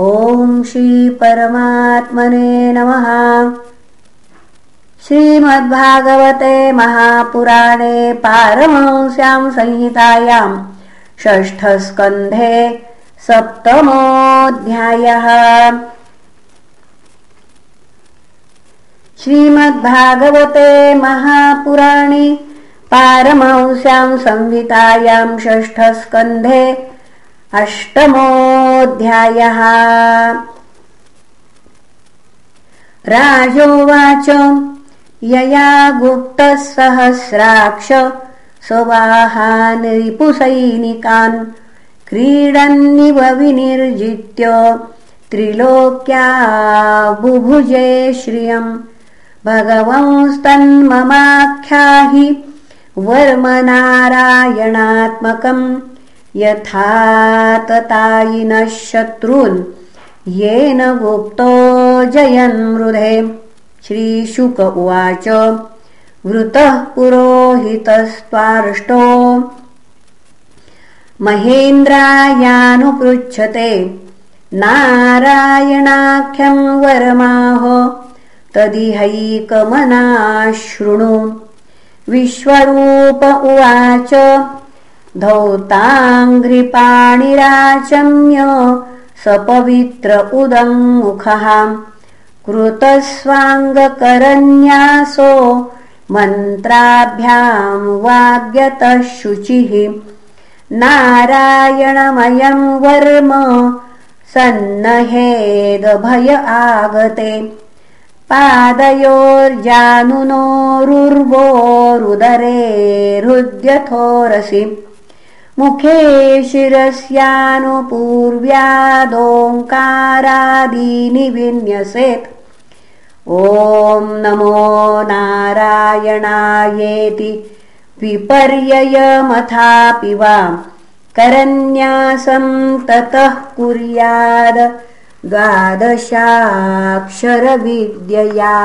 ॐ श्रीपरमात्मने नमः। श्रीमद्भागवते महापुराणे पारमंस्यां संहितायां षष्ठस्कन्धे सप्तमोऽध्यायः। श्रीमद्भागवते महापुराणे पारमंस्यां संहितायां षष्ठस्कन्धे अष्टमोऽध्यायः। राजोवाच यया गुप्तः सहस्राक्ष रिपुसैनिकान् क्रीडन्निव विनिर्जित्य त्रिलोक्या बुभुजे श्रियम्। भगवंस्तन्ममाख्याहि वर्मनारायणात्मकम् यथा ततायिनः शत्रून्। येन गुप्तो जयन्मृधे श्रीशुक उवाच वृतः पुरोहितस्त्वार्ष्टो। महेन्द्रायानुपृच्छते। नारायणाख्यं वरमाह। तदिहैकमनाशृणु विश्वरूप उवाच धौताङ्घ्रिपाणिराचम्य सपवित्र उदङ्मुखः कृतस्वाङ्गकरन्यासो मन्त्राभ्यां वाग्यतः शुचिः नारायणमयं वर्म सन्नहेदभय आगते। पादयोर्जानुनोरुर्वोरुदरे हृद्यथोरसि मुखे शिरस्यानुपूर्व्यादोङ्कारादीनि विन्यसेत्। ॐ नमो नारायणायेति विपर्ययमथापि वा। करन्यासं ततः कुर्याद् द्वादशाक्षरविद्यया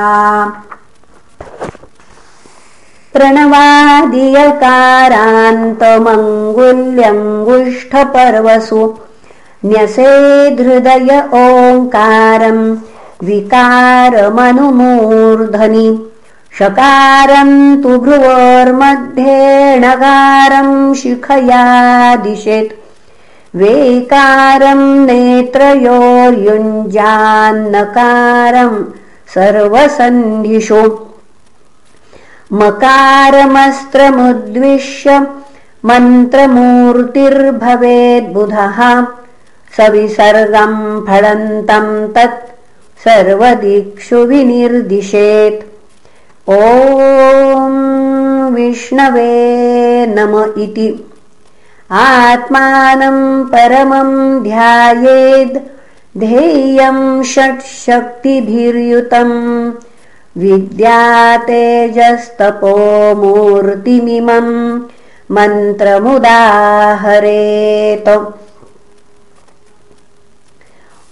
प्रणवादियकारान्तमङ्गुल्यङ्गुष्ठपर्वसु न्यसेधृदय ओङ्कारम् विकारमनुमूर्धनि। शकारम् तु भ्रुवोर्मध्ये णकारम् शिखया दिशेत् वेकारम् नेत्रयोर्युञ्जान्नकारम् सर्वसन्धिषु मकारमस्त्रमुद्विश्य मन्त्रमूर्तिर्भवेद्बुधः। सविसर्गम् फलन्तम् तत् सर्वदिक्षु विनिर्दिशेत् ॐ विष्णवे नम इति। आत्मानं परमं ध्यायेद्। ध्येयं षट्शक्तिभिर्युतम् विद्यातेजस्तपोमूर्तिमिमम् मन्त्रमुदाहरेत।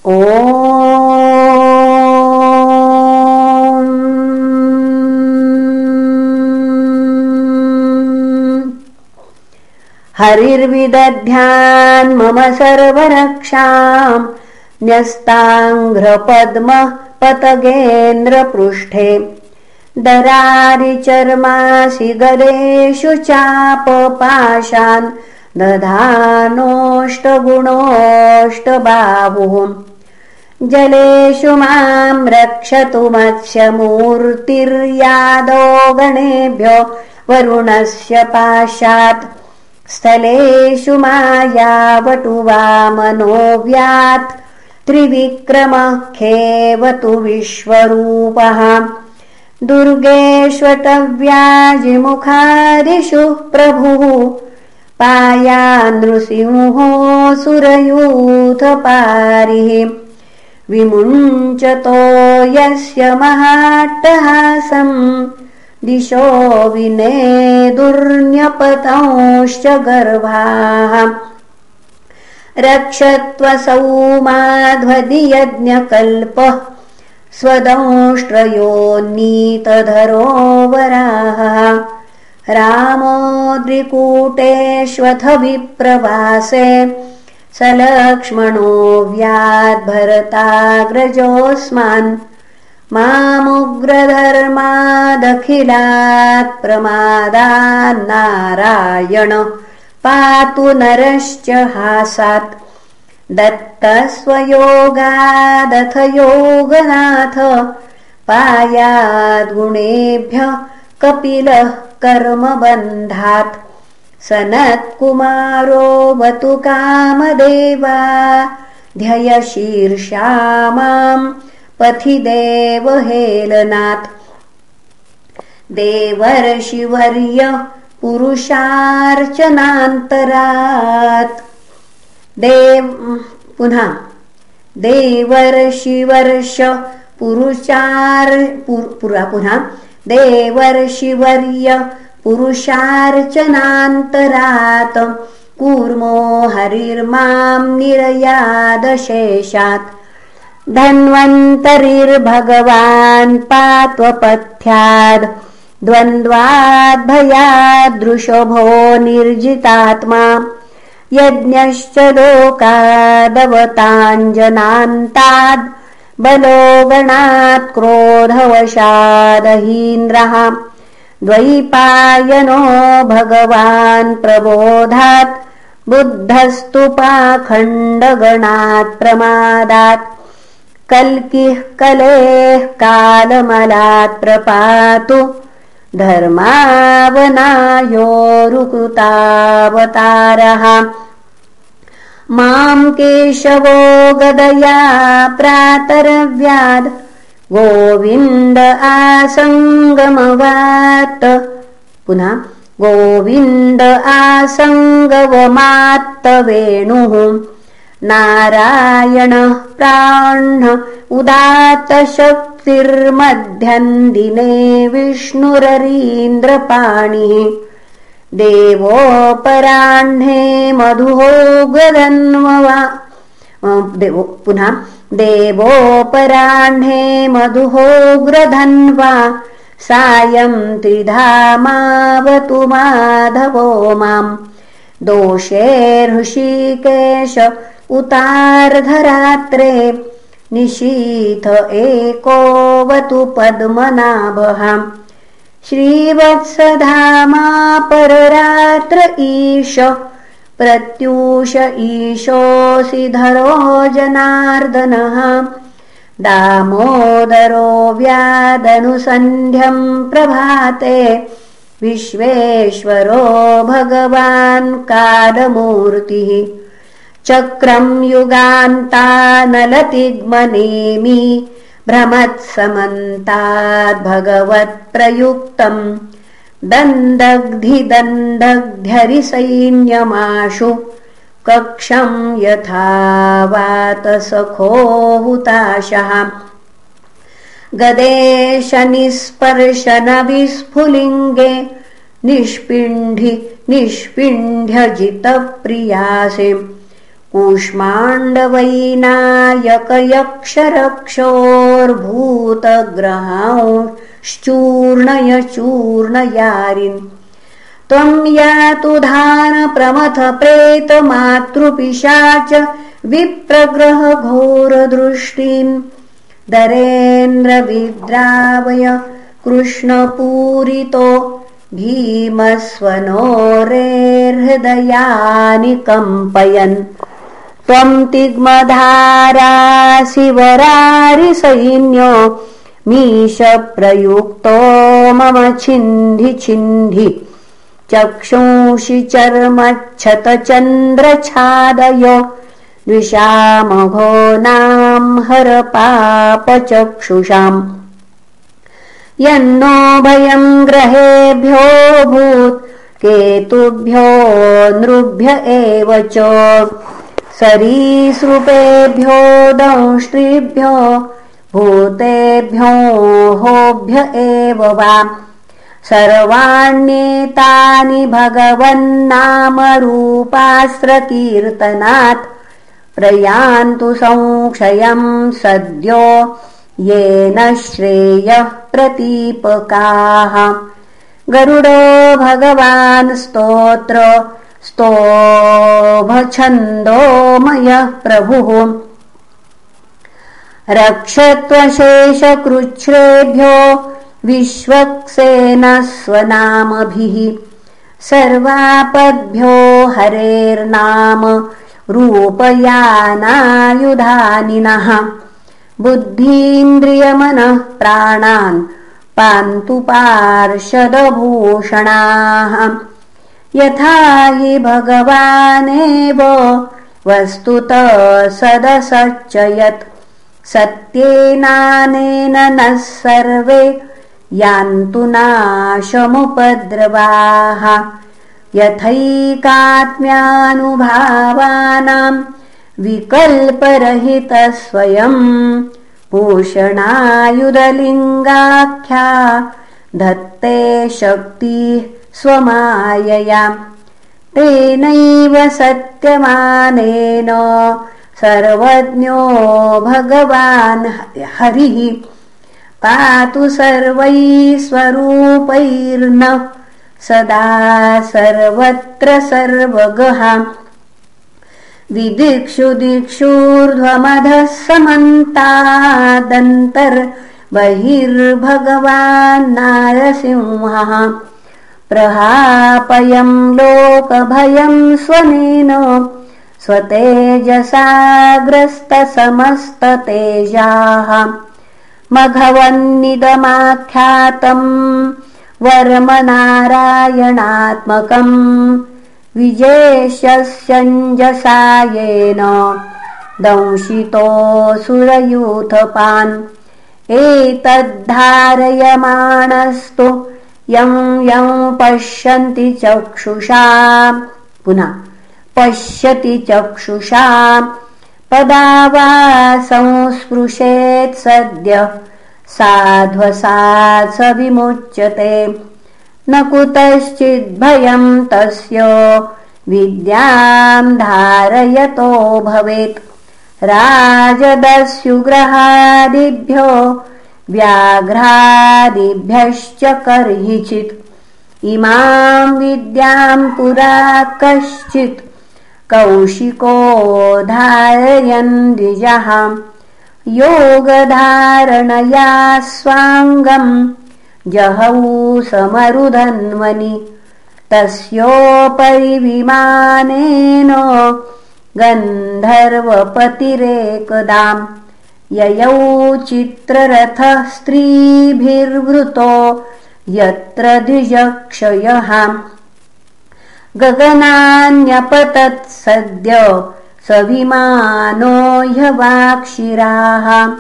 ओ हरिर्विदध्यान् मम सर्वरक्षाम् न्यस्ताङ्घ्रपद्मः पतगेन्द्रपृष्ठे दरारिचर्मासि गदेषु चापपाशान् दधानोऽष्टगुणोऽष्टबाहुः जलेषु माम् रक्षतु मत्स्यमूर्तिर्यादो गणेभ्यो वरुणस्य पाशात्। स्थलेषु मायावटु वामनोऽव्यात् त्रिविक्रमः खेवतु विश्वरूपः। दुर्गेष्वटव्याजिमुखादिषु प्रभुः। पायानृसिंहो सुरयूथपारिः विमुञ्चतो यस्य महाट्टहासम् दिशो विनेदुर्न्यपतंश्च गर्भाः रक्षत्वसौ माध्वदियज्ञकल्पः स्वदंष्ट्रयोन्नीतधरो वराः रामोद्रिकूटेष्वथ विप्रवासे स लक्ष्मणो व्याद्भरताग्रजोऽस्मान्। मामुग्रधर्मादखिलात् प्रमादान्नारायण पातु नरश्च हासात्। दत्तस्वयोगादथ योगनाथ पायाद्गुणेभ्यः कपिलः कर्मबन्धात्। सनत्कुमारोऽवतु कामदेवा। ध्ययशीर्षा माम् पथि देवहेलनात् देवर्षिवर्य पुरुषार्चनान्तरात्। देव पुनः देवर्षिवर्ष पुरुषार् पुरा पुनः देवर्षिवर्य पुरुषार्चनान्तरात्। कूर्मो हरिर्माम् निरयादशेषात् धन्वन्तरिर्भगवान् पात्वपथ्याद् द्वन्द्वाद्भयादृशभो निर्जितात्मा यज्ञश्च लोकादवताञ्जनान्ताद् बलो गणात् क्रोधवशादहीन्द्रः। द्वैपायनो भगवान् प्रबोधात् बुद्धस्तु पाखण्डगणात् प्रमादात्। कल्किः कलेः कालमलात् प्रपातु धर्मावनायोरुकृतावतारः। माम् केशवो गदया प्रातरव्याद् गोविन्द आसङ्गमवात्। पुनः गोविन्द आसङ्गवमात्तवेणुः नारायणः प्राह्ण उदात्तशक्तिर्मध्यन्दिने विष्णुररीन्द्रपाणिः। देवोपराह्णे मधुहोग्रधन्वा पुनः। देवोपराह्णे मधुहोग्रधन्वा। सायम् त्रिधामावतु माधवो माम्। दोषे ऋषिकेश उतार्धरात्रे निशीथ एकोऽवतु पद्मनाभः। श्रीवत्सधामा पररात्र ईश प्रत्यूष ईशोऽसि धरो जनार्दनः। दामोदरो व्यादनुसन्ध्यम् प्रभाते विश्वेश्वरो भगवान् कालमूर्तिः चक्रम् युगान्तानलतिग्मनेमि भ्रमत्समन्ताद्भगवत्प्रयुक्तम् दन्दग्धिदन्दग्ध्यरिसैन्यमाशु कक्षम् यथा वातसखो हुताशः गदेशनिस्पर्शनविस्फुलिङ्गे निष्पिण्ढि निष्पिण्ढ्यजितप्रियासे कूष्माण्डवैनायकयक्षरक्षोर्भूतग्रहांश्चूर्णय चूर्णयारिन् त्वम् यातु धान प्रमथ प्रेतमातृपिशाच विप्रग्रह घोरदृष्टिम् दरेन्द्रविद्रावय कृष्णपूरितो भीमस्वनोरेर्हृदयानि कम्पयन् त्वम् तिग्मधाराशिवरारिसैन्यो मीशप्रयुक्तो मम छिन्धि छिन्धि। चक्षुंषि चर्मच्छतचन्द्रछादय द्विषामघो नाम हर पापचक्षुषाम् यन्नो भयम् ग्रहेभ्योऽभूत् केतुभ्यो नृभ्य एव च सरीसृपेभ्यो दंष्ट्रिभ्यो भूतेभ्यो होभ्य एव वा। सर्वाण्येतानि भगवन्नामरूपास्त्रकीर्तनात् प्रयान्तु संक्षयम् सद्यो येन श्रेयः प्रतीपकाः। गरुडो भगवान् स्तोत्र स्तोभछन्दोमयः प्रभुः। रक्षत्वशेषकृच्छ्रेभ्यो विश्वक्सेनस्वनामभिः। सर्वापद्भ्यो हरेर्नाम रूपयानायुधानिनः। बुद्धीन्द्रियमनः प्राणान् पान्तु पार्षदभूषणाः यथा हि भगवानेव वस्तुतः सदसच्चयत्। सत्येनानेन नः सर्वे यान्तु नाशमुपद्रवाः। यथैकात्म्यानुभावानाम् विकल्परहितस्वयम् पोषणायुधलिङ्गाख्या धत्ते शक्तिः स्वमायया तेनैव सत्यमानेन सर्वज्ञो भगवान् हरिः। पातु सर्वैः स्वरूपैर्न सदा सर्वत्र सर्वगः। विदिक्षु दिक्षूर्ध्वमधः समन्तादन्तर्बहिर्भगवान्नारसिंहः प्रहापयम् लोकभयम् स्वनेन स्वतेजसाग्रस्तसमस्ततेजाः। मघवन्निदमाख्यातम् वर्मनारायणात्मकम् विजेष्यञ्जसायेन दंशितोऽसुरयूथपान् एतद्धारयमाणस्तु यं यं पश्यन्ति चक्षुषा। पुनः पश्यति चक्षुषा। संस्पृशेत् सद्य। साध्वसात् स विमुच्यते न कुतश्चिद्भयम् तस्य। विद्याम् धारयतो भवेत्। राजदस्युग्रहादिभ्यो व्याघ्रादिभ्यश्च कर्हिचित्। इमाम् विद्याम् पुरा कश्चित्। कौशिको धारयन् द्विजः। योगधारणया स्वाङ्गम्। जहौ समरुधन्वनि। तस्योपरि विमानेन गन्धर्वपतिरेकदाम् ययौ चित्ररथः स्त्रीभिर्वृतो यत्र द्विजक्षयः। गगनान्यपतत् सद्य सविमानो ह्यवाक्षिराः।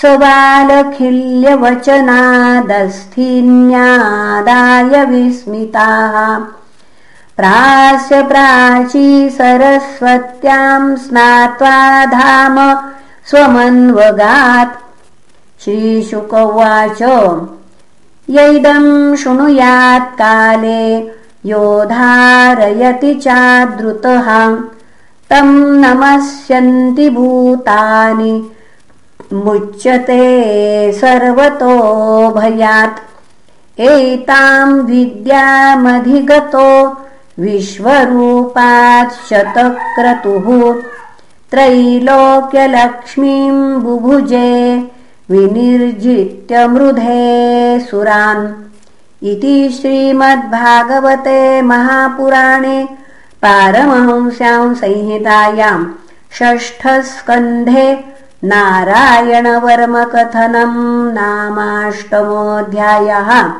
स्वबालखिल्यवचनादस्थिन्यादाय विस्मिताः। प्रास्य प्राची सरस्वत्याम् स्नात्वा धाम स्वमन्वगात्। श्रीशुक उवाच यैदम् शृणुयात् काले यो धारयति चादृतः। तम् नमस्यन्ति भूतानि मुच्यते सर्वतो भयात् एताम् विद्यामधिगतो विश्वरूपात् शतक्रतुः त्रैलोक्यलक्ष्मीम् बुभुजे विनिर्जित्य मृधे सुरान्। इति श्रीमद्भागवते महापुराणे पारमहंस्याम् संहितायाम् षष्ठस्कन्धे नारायणवर्मकथनम् नामाष्टमोऽध्यायः।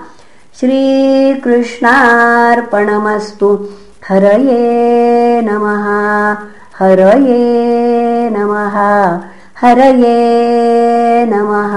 श्रीकृष्णार्पणमस्तु। हरये नमः हरये नमः हरये नमः